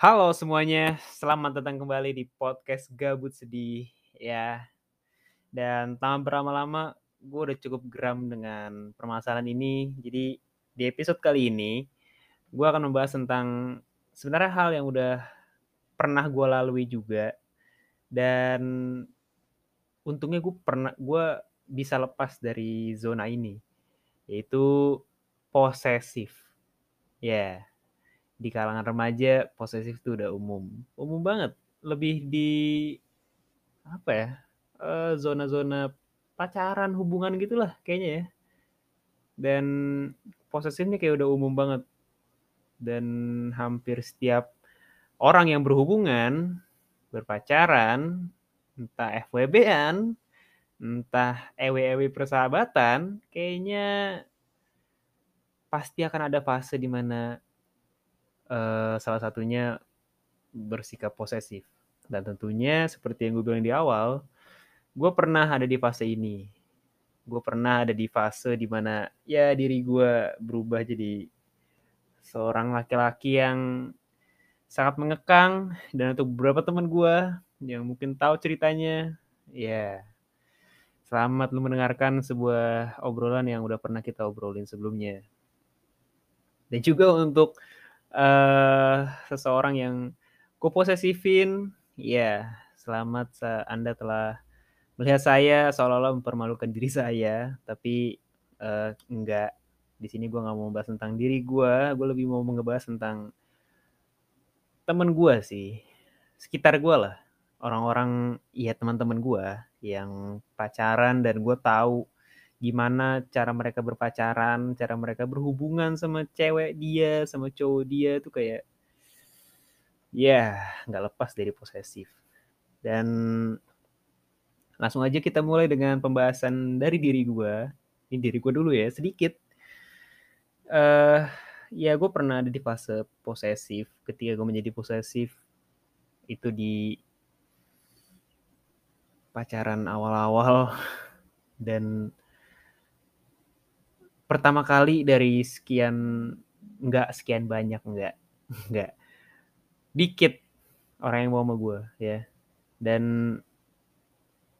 Halo semuanya, selamat datang kembali di podcast Gabut Sedih ya. Dan tanpa berlama-lama, gue udah cukup geram dengan permasalahan ini. Jadi di episode kali ini, gue akan membahas tentang sebenarnya hal yang udah pernah gue lalui juga. Dan untungnya gue pernah, gue bisa lepas dari zona ini, yaitu posesif. Ya, di kalangan remaja posesif itu udah umum, umum banget. Lebih di apa ya? eh, zona-zona pacaran, hubungan gitulah kayaknya ya. Dan posesifnya kayak udah umum banget. Dan hampir setiap orang yang berhubungan, berpacaran, entah FWB-an, entah ewe-ewe persahabatan, kayaknya pasti akan ada fase di mana eh, salah satunya bersikap posesif. Dan tentunya seperti yang gue bilang di awal, gue pernah ada di fase ini. Gue pernah ada di fase di mana ya diri gue berubah jadi seorang laki-laki yang sangat mengekang dan untuk beberapa teman gue yang mungkin tahu ceritanya, ya selamat lu mendengarkan sebuah obrolan yang udah pernah kita obrolin sebelumnya. Dan juga untuk eh seseorang yang gue posesifin, ya selamat sa- Anda telah melihat saya seolah-olah mempermalukan diri saya, tapi eh, enggak. Di sini gue nggak mau membahas tentang diri gue, gue lebih mau ngebahas tentang temen gue sih, sekitar gue lah, orang-orang ya teman-teman gue yang pacaran dan gue tahu gimana cara mereka berpacaran, cara mereka berhubungan sama cewek dia, sama cowok dia tuh kayak ya nggak lepas dari posesif. Dan langsung aja kita mulai dengan pembahasan dari diri gue. Ini diri gue dulu ya, sedikit. eh ya gue pernah ada di fase posesif. Ketika gue menjadi posesif, itu di pacaran awal-awal. Dan pertama kali dari sekian, nggak sekian banyak, nggak. Nggak. Dikit orang yang mau sama gue ya. Dan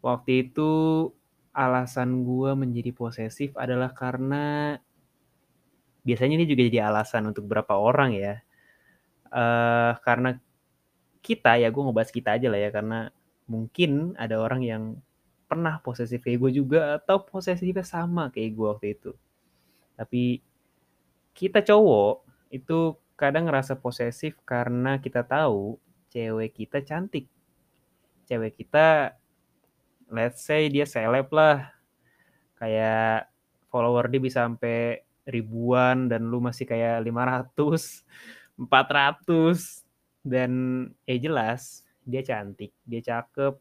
waktu itu alasan gue menjadi posesif adalah karena biasanya ini juga jadi alasan untuk beberapa orang ya. eh karena kita ya gue ngebahas kita aja lah ya karena mungkin ada orang yang pernah posesif kayak gue juga atau posesifnya sama kayak gue waktu itu. Tapi kita cowok itu kadang ngerasa posesif karena kita tahu cewek kita cantik. Cewek kita let's say dia seleb lah. Kayak follower dia bisa sampai ribuan dan lu masih kayak 500, 400 dan ya jelas dia cantik, dia cakep.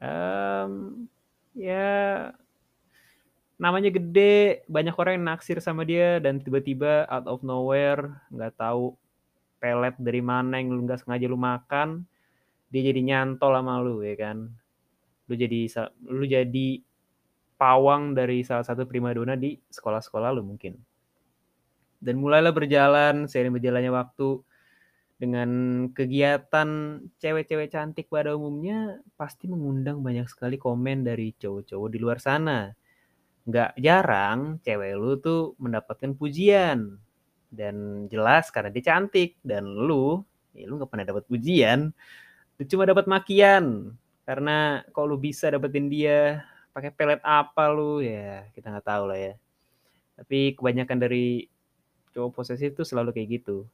Em, ya namanya gede, banyak orang yang naksir sama dia dan tiba-tiba out of nowhere nggak tahu pelet dari mana yang lu nggak sengaja lu makan, dia jadi nyantol sama lu ya kan. Lu jadi lu jadi pawang dari salah satu primadona di sekolah-sekolah lu mungkin. Dan mulailah berjalan seiring berjalannya waktu dengan kegiatan cewek-cewek cantik pada umumnya pasti mengundang banyak sekali komen dari cowok-cowok di luar sana. Nggak jarang cewek lu tuh mendapatkan pujian. Dan jelas karena dia cantik. Dan lu, ya lu nggak pernah dapat pujian. Lu cuma dapat makian. Karena kalau lu bisa dapetin dia pakai pelet apa lu ya kita nggak tahu lah ya. Tapi kebanyakan dari cowok posesif tuh selalu kayak gitu.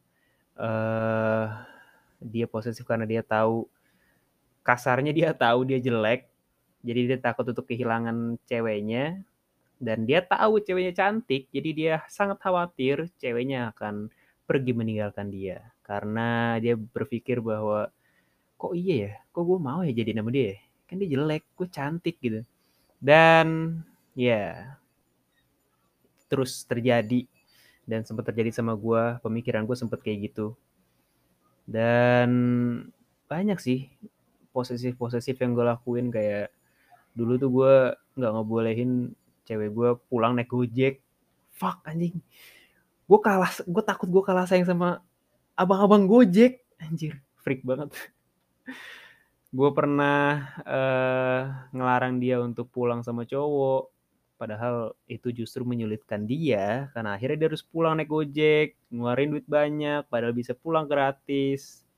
eh dia posesif karena dia tahu kasarnya dia tahu dia jelek. Jadi dia takut untuk kehilangan ceweknya dan dia tahu ceweknya cantik, jadi dia sangat khawatir ceweknya akan pergi meninggalkan dia karena dia berpikir bahwa kok iya ya, kok gue mau ya jadi nama dia, ya? kan dia jelek, gue cantik gitu. Dan ya terus terjadi dan sempat terjadi sama gue, pemikiran gue sempat kayak gitu. Dan banyak sih posesif-posesif yang gue lakuin kayak dulu tuh gue nggak ngebolehin cewek gue pulang naik gojek. Fuck anjing. Gue kalah gue takut gue kalah sayang sama abang-abang gojek. Anjir, freak banget. Gue pernah, eee, ngelarang dia untuk pulang sama cowok, padahal itu justru menyulitkan dia, karena akhirnya dia harus pulang naik Gojek, ngeluarin duit banyak, padahal bisa pulang gratis,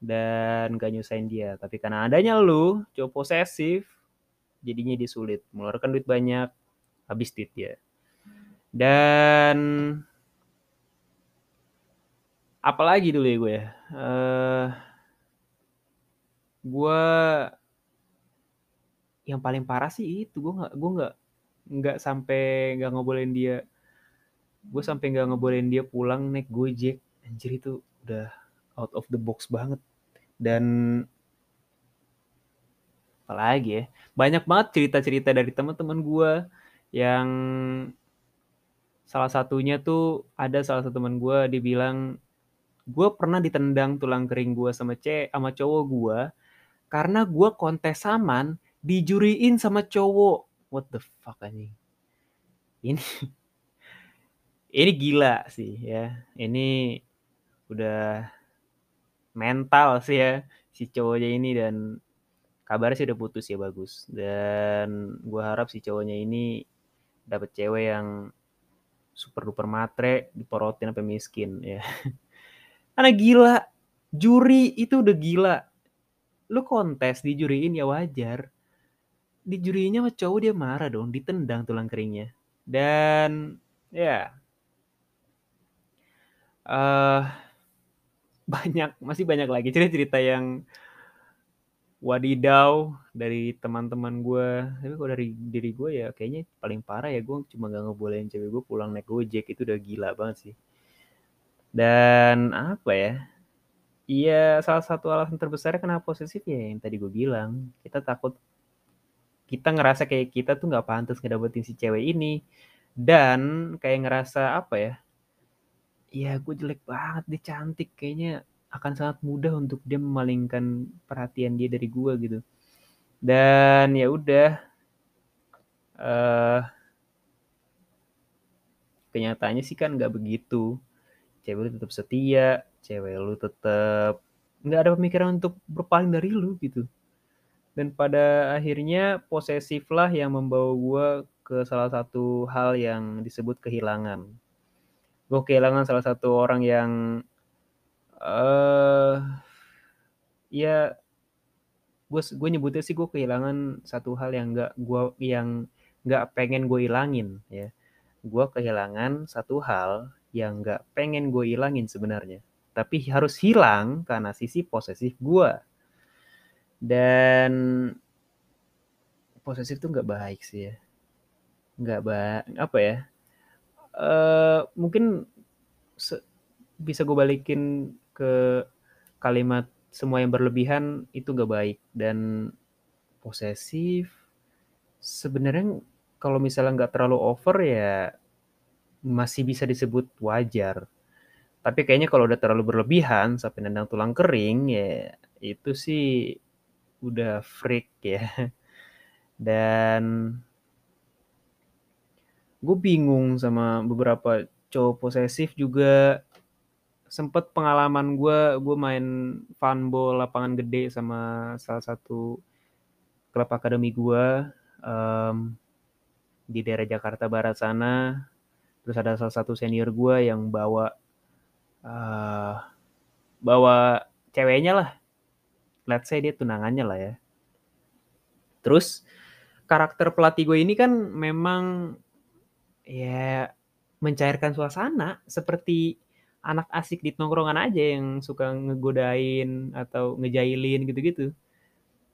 dan gak nyusahin dia. Tapi karena adanya lu, cowok posesif, jadinya dia sulit, mengeluarkan duit banyak, habis duit dia. Dan apalagi dulu ya gue ya, eee gue yang paling parah sih itu, gue nggak gue nggak nggak sampai nggak ngebolehin dia gue sampai nggak ngebolehin dia pulang naik Gojek. Anjir itu udah out of the box banget. Dan apalagi ya, banyak banget cerita-cerita dari teman-teman gue yang salah satunya tuh ada salah satu teman gue dia bilang, "Gue pernah ditendang tulang kering gue sama ce sama cowok gue, karena gue kontes saman dijuriin sama cowok." What the fuck anjing. Ini ini gila sih ya, ini udah mental sih ya si cowoknya ini dan kabarnya sih udah putus ya bagus. Dan gue harap si cowoknya ini dapet cewek yang super duper matre, diporotin sampai miskin ya. Karena gila, juri itu udah gila. Lu kontes dijuriin ya wajar. Dijuriinnya sama cowok dia marah dong, ditendang tulang keringnya. Dan ya eee, banyak, masih banyak lagi cerita-cerita yang wadidaw dari teman-teman gue. Tapi kalau dari diri gue ya kayaknya paling parah ya gue cuma nggak ngebolehin cewek gue pulang naik Gojek, itu udah gila banget sih. Dan apa ya, iya salah satu alasan terbesarnya kenapa posesif ya yang tadi gue bilang, kita takut kita ngerasa kayak kita tuh nggak pantas ngedapetin si cewek ini, dan kayak ngerasa apa ya, ya gue jelek banget, dia cantik, kayaknya akan sangat mudah untuk dia memalingkan perhatian dia dari gue gitu. Dan ya udah, eee kenyataannya sih kan nggak begitu. Cewek lu tetap setia, cewek lu tetap nggak ada pemikiran untuk berpaling dari lu gitu. Dan pada akhirnya posesif lah yang membawa gue ke salah satu hal yang disebut kehilangan. Gue kehilangan salah satu orang yang, eee, ya gue gue nyebutnya sih gue kehilangan satu hal yang nggak gue yang nggak pengen gue ilangin ya. Gue kehilangan satu hal yang nggak pengen gue ilangin sebenarnya, tapi harus hilang karena sisi posesif gue. Dan posesif tuh nggak baik sih ya. Nggak ba apa ya, eee, mungkin bisa gue balikin ke kalimat semua yang berlebihan itu nggak baik dan posesif sebenarnya kalau misalnya nggak terlalu over ya masih bisa disebut wajar. Tapi kayaknya kalau udah terlalu berlebihan sampai nendang tulang kering ya itu sih udah freak ya. Dan gue bingung sama beberapa cowok posesif juga. Sempet pengalaman gue, gue main funball lapangan gede sama salah satu klub akademi gue, mmm, di daerah Jakarta Barat sana. Terus ada salah satu senior gue yang bawa, eee, bawa ceweknya lah. Let's say dia tunangannya lah ya. Terus karakter pelatih gue ini kan memang ya mencairkan suasana seperti anak asik di tongkrongan aja yang suka ngegodain atau ngejailin gitu-gitu.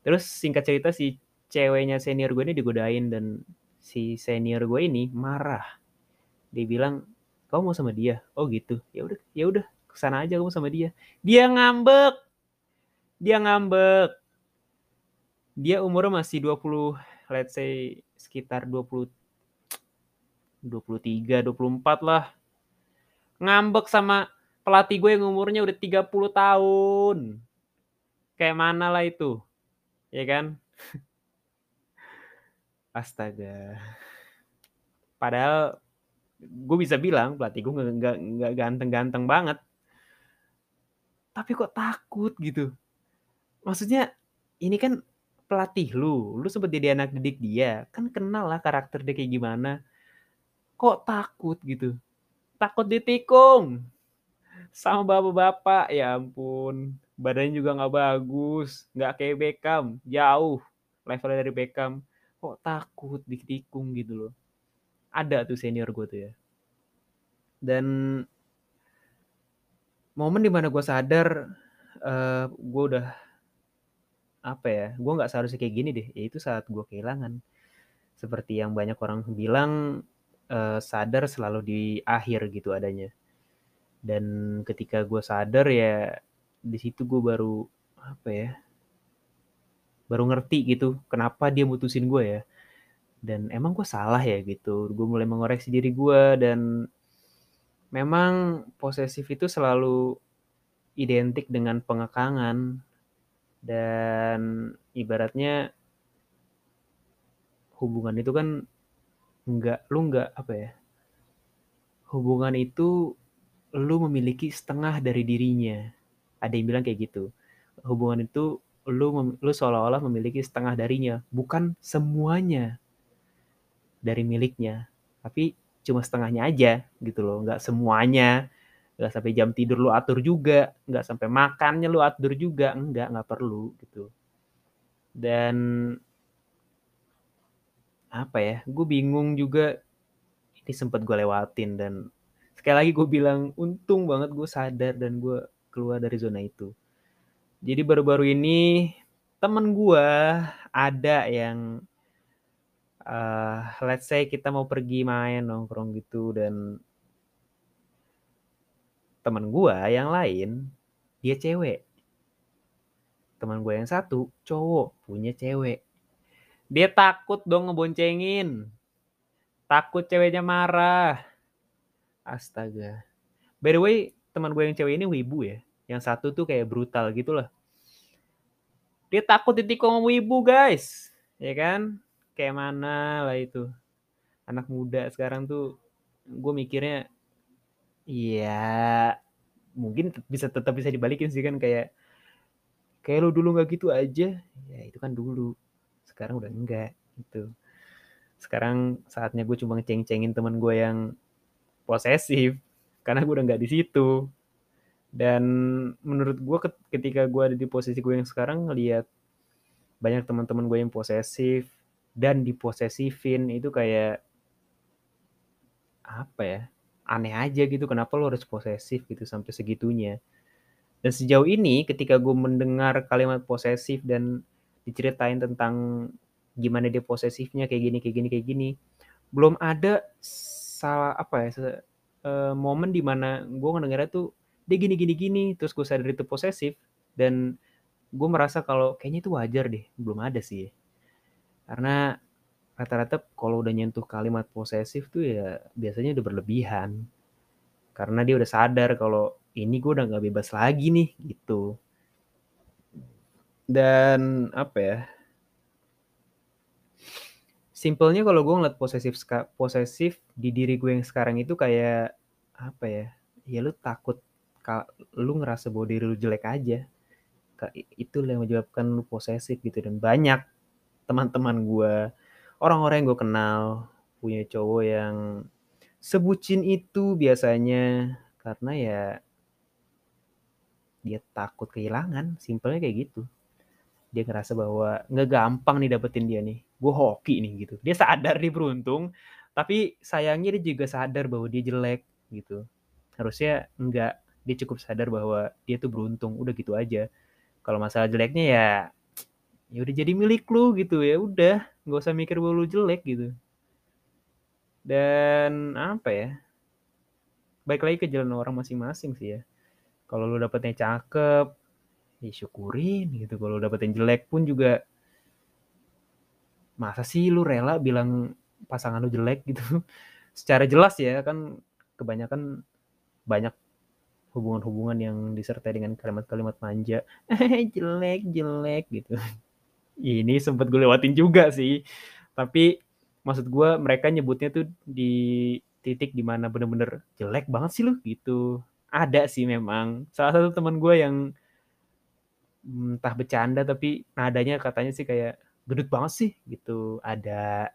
Terus singkat cerita si ceweknya senior gue ini digodain dan si senior gue ini marah. Dia bilang, "Kamu mau sama dia?" "Oh gitu." "Ya udah ya udah ke sana aja kamu sama dia." Dia ngambek. Dia ngambek. Dia umurnya masih 20, let's say sekitar 20 23, 24 lah. Ngambek sama pelatih gue yang umurnya udah 30 tahun. Kayak mana lah itu, ya kan? Astaga. Padahal gue bisa bilang pelatih gue nggak ganteng-ganteng banget. tapi kok takut gitu. Maksudnya ini kan pelatih lu, lu sempet jadi anak didik dia, kan kenal lah karakter dia kayak gimana. Kok takut gitu? Takut ditikung sama bapak-bapak, ya ampun. Badannya juga nggak bagus, nggak kayak Beckham, jauh levelnya dari Beckham. Kok takut ditikung gitu loh. Ada tuh senior gue tuh ya. Dan momen di mana gue sadar uh, gue udah apa ya gue nggak seharusnya kayak gini deh yaitu saat gue kehilangan seperti yang banyak orang bilang uh, sadar selalu di akhir gitu adanya. Dan ketika gue sadar ya di situ gue baru apa ya baru ngerti gitu kenapa dia mutusin gue ya. Dan emang gue salah ya gitu gue mulai mengoreksi diri gue dan memang posesif itu selalu identik dengan pengekangan. Dan ibaratnya hubungan itu kan enggak lu enggak apa ya hubungan itu lu memiliki setengah dari dirinya. Ada yang bilang kayak gitu. Hubungan itu lu lu seolah-olah memiliki setengah darinya bukan semuanya dari miliknya tapi cuma setengahnya aja gitu loh. Nggak semuanya. Nggak sampai jam tidur lu atur juga nggak sampai makannya lu atur juga. Nggak nggak perlu gitu. Dan apa ya gue bingung juga. Ini sempat gue lewatin dan sekali lagi gue bilang untung banget gue sadar dan gue keluar dari zona itu. Jadi baru-baru ini temen gue ada yang uh, let's say kita mau pergi main nongkrong gitu dan teman gue yang lain dia cewek. Teman gue yang satu cowok punya cewek dia takut dong ngeboncengin. Takut ceweknya marah. Astaga. By the way teman gue yang cewek ini wibu ya. Yang satu tuh kayak brutal gitu lah dia takut ditikung wibu guys. Ya kan? Kayak mana lah itu. Anak muda sekarang tuh gue mikirnya iya mungkin bisa tetap bisa dibalikin sih kan. Kayak kayak lu dulu nggak gitu aja. Ya itu kan dulu sekarang udah enggak gitu. Sekarang saatnya gue cuma ngeceng-cengin teman gue yang posesif karena gue udah nggak di situ. Dan menurut gue ketika gue ada di posisi gue yang sekarang ngelihat banyak teman-teman gue yang posesif dan diposesifin itu kayak apa ya aneh aja gitu kenapa lo harus posesif gitu sampai segitunya. Dan sejauh ini ketika gue mendengar kalimat posesif dan diceritain tentang gimana dia posesifnya kayak gini kayak gini kayak gini belum ada salah apa ya uh, momen di mana gue ngedengarnya tuh dia gini gini gini terus gue sadar itu posesif dan gue merasa kalau kayaknya itu wajar deh belum ada sih karena rata-rata kalau udah nyentuh kalimat posesif tuh ya biasanya udah berlebihan. Karena dia udah sadar kalau ini gue udah gak bebas lagi nih gitu. Dan apa ya? Simpelnya kalau gue ngeliat posesif posesif di diri gue yang sekarang itu kayak apa ya? Ya lu takut lu ngerasa bahwa diri lu jelek aja. Itu yang menyebabkan lu posesif gitu dan banyak teman-teman gue, orang-orang yang gue kenal punya cowok yang sebucin itu biasanya karena ya dia takut kehilangan, simpelnya kayak gitu. Dia ngerasa bahwa nggak gampang nih dapetin dia nih, gue hoki nih gitu. Dia sadar dia beruntung, tapi sayangnya dia juga sadar bahwa dia jelek gitu. Harusnya enggak, dia cukup sadar bahwa dia tuh beruntung, udah gitu aja. Kalau masalah jeleknya ya ya udah jadi milik lu gitu. Ya udah nggak usah mikir bahwa lu jelek gitu. Dan apa ya? Baik lagi ke jalan orang masing-masing sih ya. Kalau lu dapetnya cakep ya syukurin gitu. Kalau dapetin jelek pun juga masa sih lu rela bilang pasangan lu jelek? gitu. Secara jelas ya kan kebanyakan banyak hubungan-hubungan yang disertai dengan kalimat-kalimat manja. Jelek jelek gitu. Ini sempat gue lewatin juga sih. Tapi maksud gue mereka nyebutnya tuh di titik di mana bener-bener jelek banget sih lu gitu. Ada sih memang. Salah satu temen gue yang entah bercanda tapi nadanya katanya sih kayak, "Gendut banget sih," gitu, ada.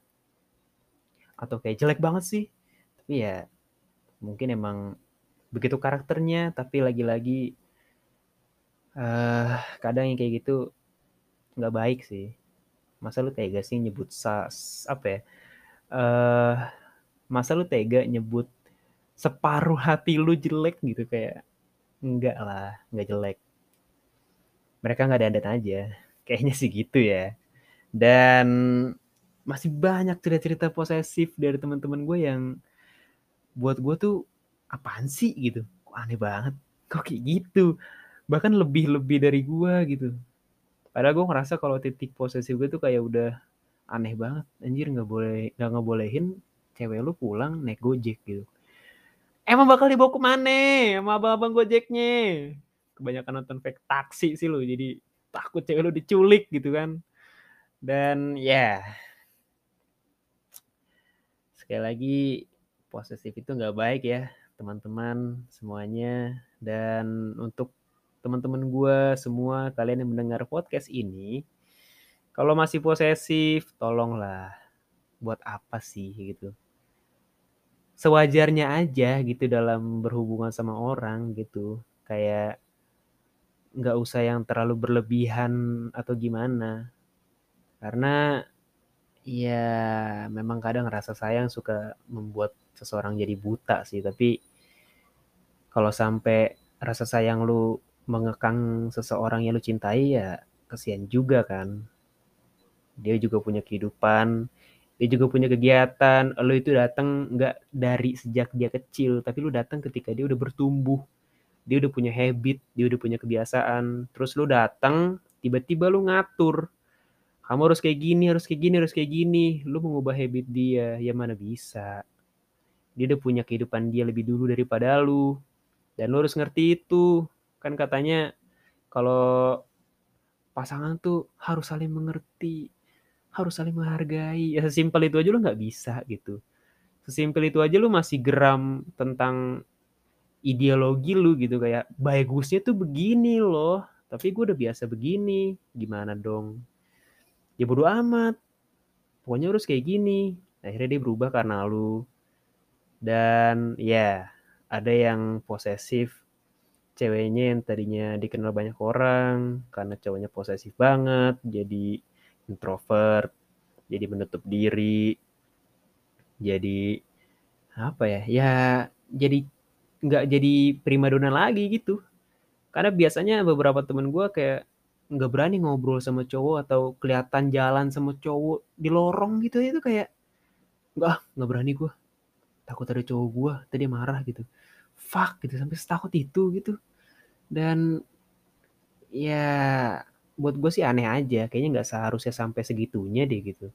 Atau kayak, "Jelek banget sih." Tapi ya mungkin emang begitu karakternya, tapi lagi-lagi eee, kadang yang kayak gitu nggak baik sih. Masa lu tega sih nyebut sas apa ya, eee, masa lu tega nyebut separuh hati lu jelek gitu, kayak enggak lah, nggak jelek. Mereka nggak dandan aja, kayaknya sih gitu ya. Dan masih banyak cerita-cerita posesif dari temen-temen gue yang buat gue tuh, apaan sih gitu, kok aneh banget, kok kayak gitu, bahkan lebih-lebih dari gue gitu. Padahal gue ngerasa kalau titik posesif gue tuh kayak udah aneh banget, anjir nggak boleh nggak ngebolehin cewek lu pulang naik Gojek gitu. Emang bakal dibawa ke mane sama abang-abang Gojeknya? Kebanyakan nonton Fake Taxi sih lu, jadi takut cewek lu diculik gitu kan. Dan ya sekali lagi posesif itu nggak baik ya teman-teman semuanya. Dan untuk teman-teman gue semua, kalian yang mendengar podcast ini, kalau masih posesif tolonglah, buat apa sih gitu. Sewajarnya aja gitu dalam berhubungan sama orang gitu, kayak nggak usah yang terlalu berlebihan atau gimana. Karena ya memang kadang rasa sayang suka membuat seseorang jadi buta sih, tapi kalau sampai rasa sayang lu mengekang seseorang yang lu cintai ya kasihan juga kan. Dia juga punya kehidupan, dia juga punya kegiatan, lu itu datang nggak dari sejak dia kecil, tapi lu datang ketika dia udah bertumbuh. Dia udah punya habit, dia udah punya kebiasaan, terus lu datang, tiba-tiba lu ngatur. Kamu harus kayak gini, harus kayak gini, harus kayak gini. Lu mengubah habit dia, ya mana bisa. Dia udah punya kehidupan dia lebih dulu daripada lu. Dan lu harus ngerti itu. Kan katanya kalau pasangan tuh harus saling mengerti, harus saling menghargai. Ya sesimpel itu aja lu nggak bisa gitu. Sesimpel itu aja lu masih geram tentang ideologi lu gitu kayak bagusnya tuh begini loh, tapi gue udah biasa begini, gimana dong? Ya bodo amat. Pokoknya harus kayak gini. Akhirnya dia berubah karena lu. Dan ya, ada yang posesif ceweknya yang tadinya dikenal banyak orang karena cowoknya posesif banget, jadi introvert, jadi menutup diri, jadi apa ya? Ya jadi nggak jadi primadona lagi gitu. Karena biasanya beberapa temen gue kayak nggak berani ngobrol sama cowok atau kelihatan jalan sama cowok di lorong gitu itu kayak nggak nggak berani gue takut ada cowok gue tadi marah gitu. Fuck gitu sampai setakut itu gitu. Dan ya buat gue sih aneh aja kayaknya nggak seharusnya sampai segitunya deh gitu.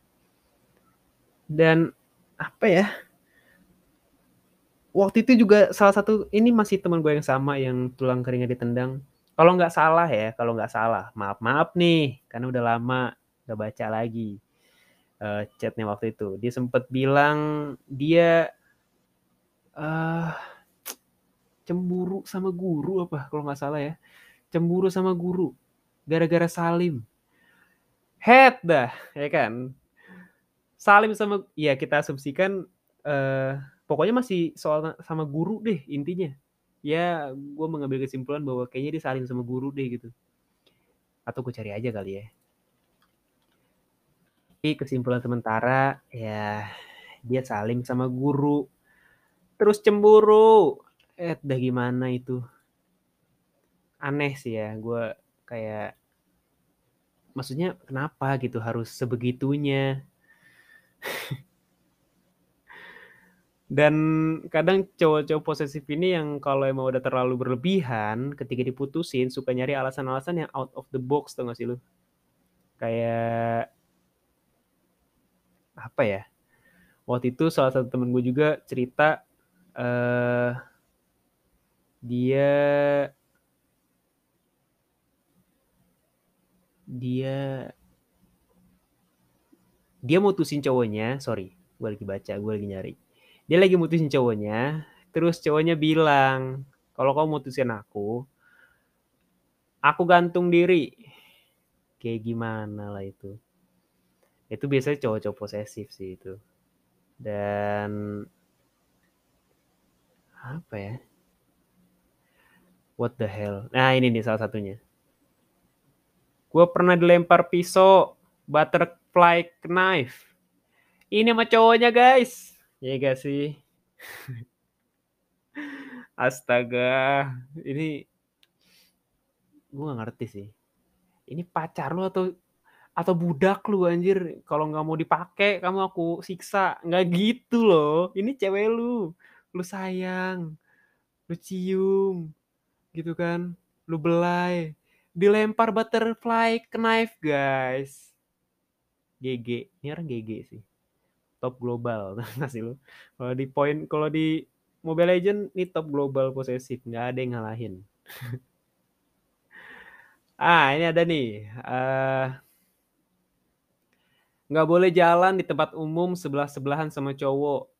Dan apa ya waktu itu juga salah satu ini masih teman gue yang sama yang tulang keringnya ditendang. Kalau nggak salah ya kalau nggak salah. Maaf maaf nih karena udah lama nggak baca lagi uh, chatnya waktu itu. Dia sempat bilang dia uh, cemburu sama guru apa kalau nggak salah ya. Cemburu sama guru gara-gara Salim. Head dah ya kan? Salim sama ya kita asumsikan uh, pokoknya masih soal sama guru deh intinya. Ya gue mengambil kesimpulan bahwa kayaknya dia saling sama guru deh gitu. Atau gue cari aja kali ya. Tapi kesimpulan sementara ya dia saling sama guru. Terus cemburu. Eh dah gimana itu? Aneh sih ya gue kayak maksudnya kenapa gitu harus sebegitunya dan kadang cowok-cowok posesif ini yang kalau emang udah terlalu berlebihan ketika diputusin suka nyari alasan-alasan yang out of the box tuh gak sih lu? Kayak apa ya? Waktu itu salah satu temen gue juga cerita uh, dia dia dia mutusin cowoknya sorry gue lagi baca gue lagi nyari dia lagi mutusin cowoknya terus cowoknya bilang kalau kamu mutusin aku, aku gantung diri. Kayak gimana lah itu. Itu biasanya cowok-cowok posesif sih itu. Dan apa ya? What the hell? Nah ini nih salah satunya. Gue pernah dilempar pisau butterfly knife. Ini sama cowoknya guys. Ya gak sih? Astaga. Ini gue gak ngerti sih. Ini pacar lu atau atau budak lu anjir? Kalau nggak mau dipakai kamu aku siksa. Nggak gitu loh. Ini cewek lu. Lu sayang. Lu cium. Gitu kan? Lu belai. Dilempar butterfly knife guys. GG ini orang GG sih top global ngasih lu? Kalau di poin kalau di Mobile Legend ini top global posesif nggak ada yang ngalahin. Ah ini ada nih uh, nggak boleh jalan di tempat umum sebelah sebelahan sama cowok.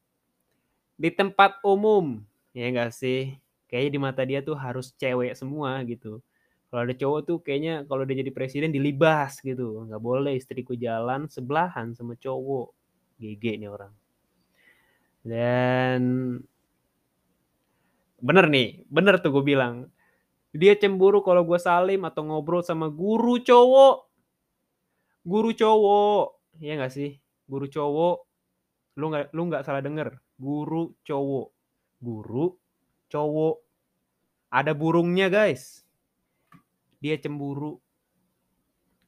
Di tempat umum ya enggak sih? Kayaknya di mata dia tuh harus cewek semua gitu. Kalau ada cowok tuh kayaknya kalau dia jadi presiden dilibas gitu. Nggak boleh istriku jalan sebelahan sama cowok GG nih orang dan bener nih bener tuh gue bilang dia cemburu kalau gue salim atau ngobrol sama guru cowok guru cowok Iya gak sih? Guru cowok, lu nggak lu nggak salah denger. Guru cowok, guru cowok. Ada burungnya guys. Dia cemburu.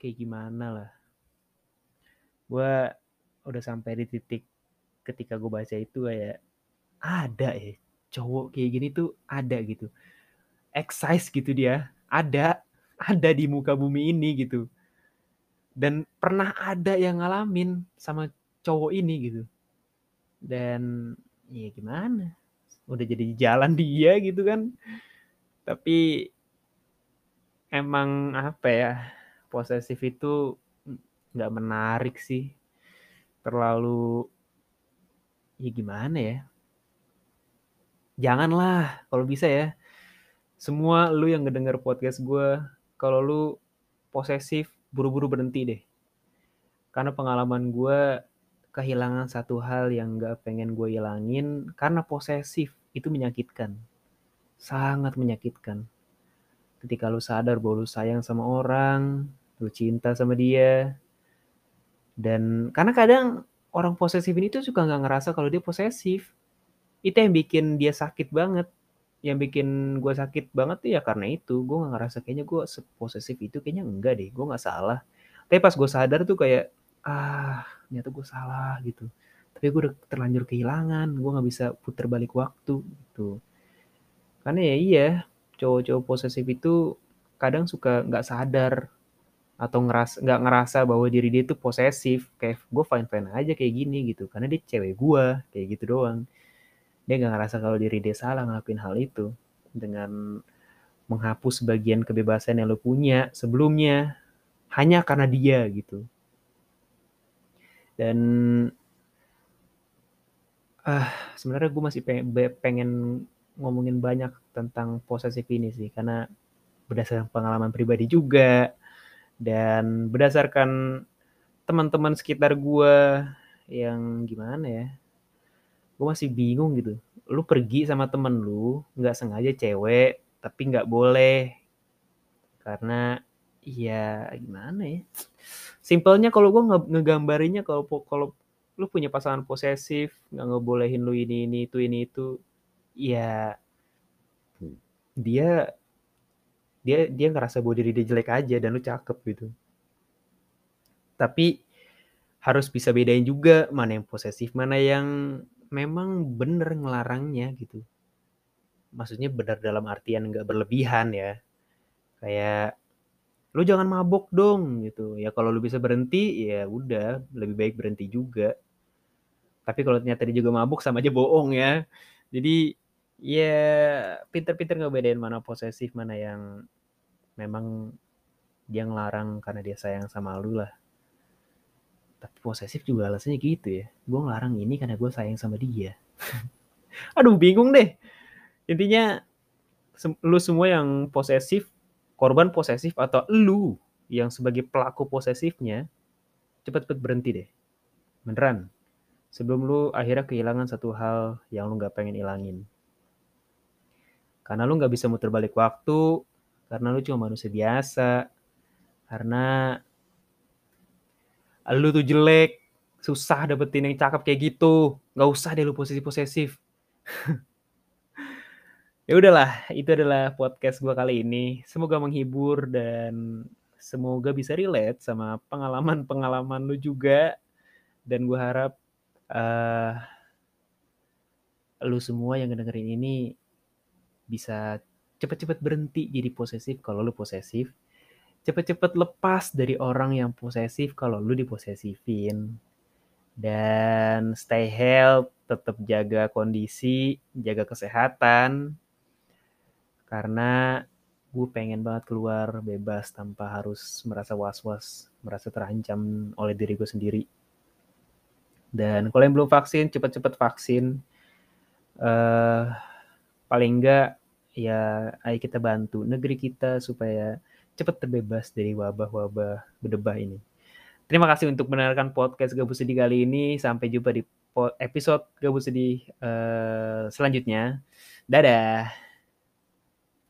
Kayak gimana lah. Gue udah sampai di titik ketika gue baca itu kayak ada ya cowok kayak gini tuh ada gitu. Excise gitu dia. Ada. Ada di muka bumi ini gitu dan pernah ada yang ngalamin sama cowok ini gitu dan ya gimana udah jadi jalan dia gitu kan tapi emang apa ya posesif itu nggak menarik sih terlalu ya gimana ya janganlah kalau bisa ya semua lu yang ngedenger podcast gue kalau lu posesif buru-buru berhenti deh. Karena pengalaman gue kehilangan satu hal yang gak pengen gue hilangin karena posesif itu menyakitkan. Sangat menyakitkan. Ketika lu sadar bahwa lu sayang sama orang, lu cinta sama dia. Dan karena kadang orang posesif ini tuh suka gak ngerasa kalau dia posesif. Itu yang bikin dia sakit banget. Yang bikin gue sakit banget tuh ya karena itu. Gue gak ngerasa kayaknya gue posesif itu. Kayaknya enggak deh gue gak salah. Tapi pas gue sadar tuh kayak ah ternyata gue salah gitu. Tapi gue udah terlanjur kehilangan. Gue gak bisa puter balik waktu gitu. Karena ya iya cowok-cowok posesif itu kadang suka nggak sadar atau ngerasa nggak ngerasa bahwa diri dia itu posesif kayak gue fine fine aja kayak gini gitu. Karena dia cewek gue kayak gitu doang. Dia gak ngerasa kalau diri dia salah ngelakuin hal itu. Dengan menghapus sebagian kebebasan yang lo punya sebelumnya hanya karena dia gitu. Dan ah sebenarnya gue masih pengen, pengen ngomongin banyak tentang posesif ini sih. Karena berdasarkan pengalaman pribadi juga dan berdasarkan teman-teman sekitar gue yang gimana ya gue masih bingung gitu. Lu pergi sama temen lu nggak sengaja cewek tapi nggak boleh. Karena ya gimana ya? Simpelnya kalau gue nge ngegambarinya kalau kalau lu punya pasangan posesif nggak ngebolehin lu ini ini itu ini itu ya dia dia dia ngerasa bahwa diri dia jelek aja dan lu cakep gitu tapi harus bisa bedain juga mana yang posesif mana yang memang bener ngelarangnya gitu. Maksudnya benar dalam artian nggak berlebihan ya. Kayak lu jangan mabok dong gitu. Ya kalau lu bisa berhenti ya udah lebih baik berhenti juga. Tapi kalau ternyata dia juga mabuk sama aja bohong ya. Jadi ya pinter-pinter ngebedain mana posesif mana yang memang dia ngelarang karena dia sayang sama lu lah tapi posesif juga alasannya gitu ya gue ngelarang ini karena gue sayang sama dia aduh bingung deh intinya lu semua yang posesif, korban posesif atau lu yang sebagai pelaku posesifnya, cepet-cepet berhenti deh. Beneran. Sebelum lu akhirnya kehilangan satu hal yang lu nggak pengen ilangin. Karena lu nggak bisa muter balik waktu, karena lu cuma manusia biasa, karena lu tuh jelek, susah dapetin yang cakep kayak gitu. Nggak usah deh lu posesif-posesif. ya udahlah, itu adalah podcast gue kali ini. Semoga menghibur dan semoga bisa relate sama pengalaman-pengalaman lu juga. Dan gue harap uh, lu semua yang dengerin ini bisa cepet-cepet berhenti jadi posesif kalau lu posesif. Cepet-cepet lepas dari orang yang posesif kalau lu diposesifin. Dan stay health, tetap jaga kondisi, jaga kesehatan. Karena gue pengen banget keluar bebas tanpa harus merasa was-was, merasa terancam oleh diri gue sendiri. Dan kalau yang belum vaksin, cepat-cepat vaksin. Uh, paling enggak ya ayo kita bantu negeri kita supaya cepat terbebas dari wabah-wabah berdebah ini. Terima kasih untuk mendengarkan podcast Gabus Sedih kali ini. Sampai jumpa di episode Gabus Sedih uh, selanjutnya. Dadah.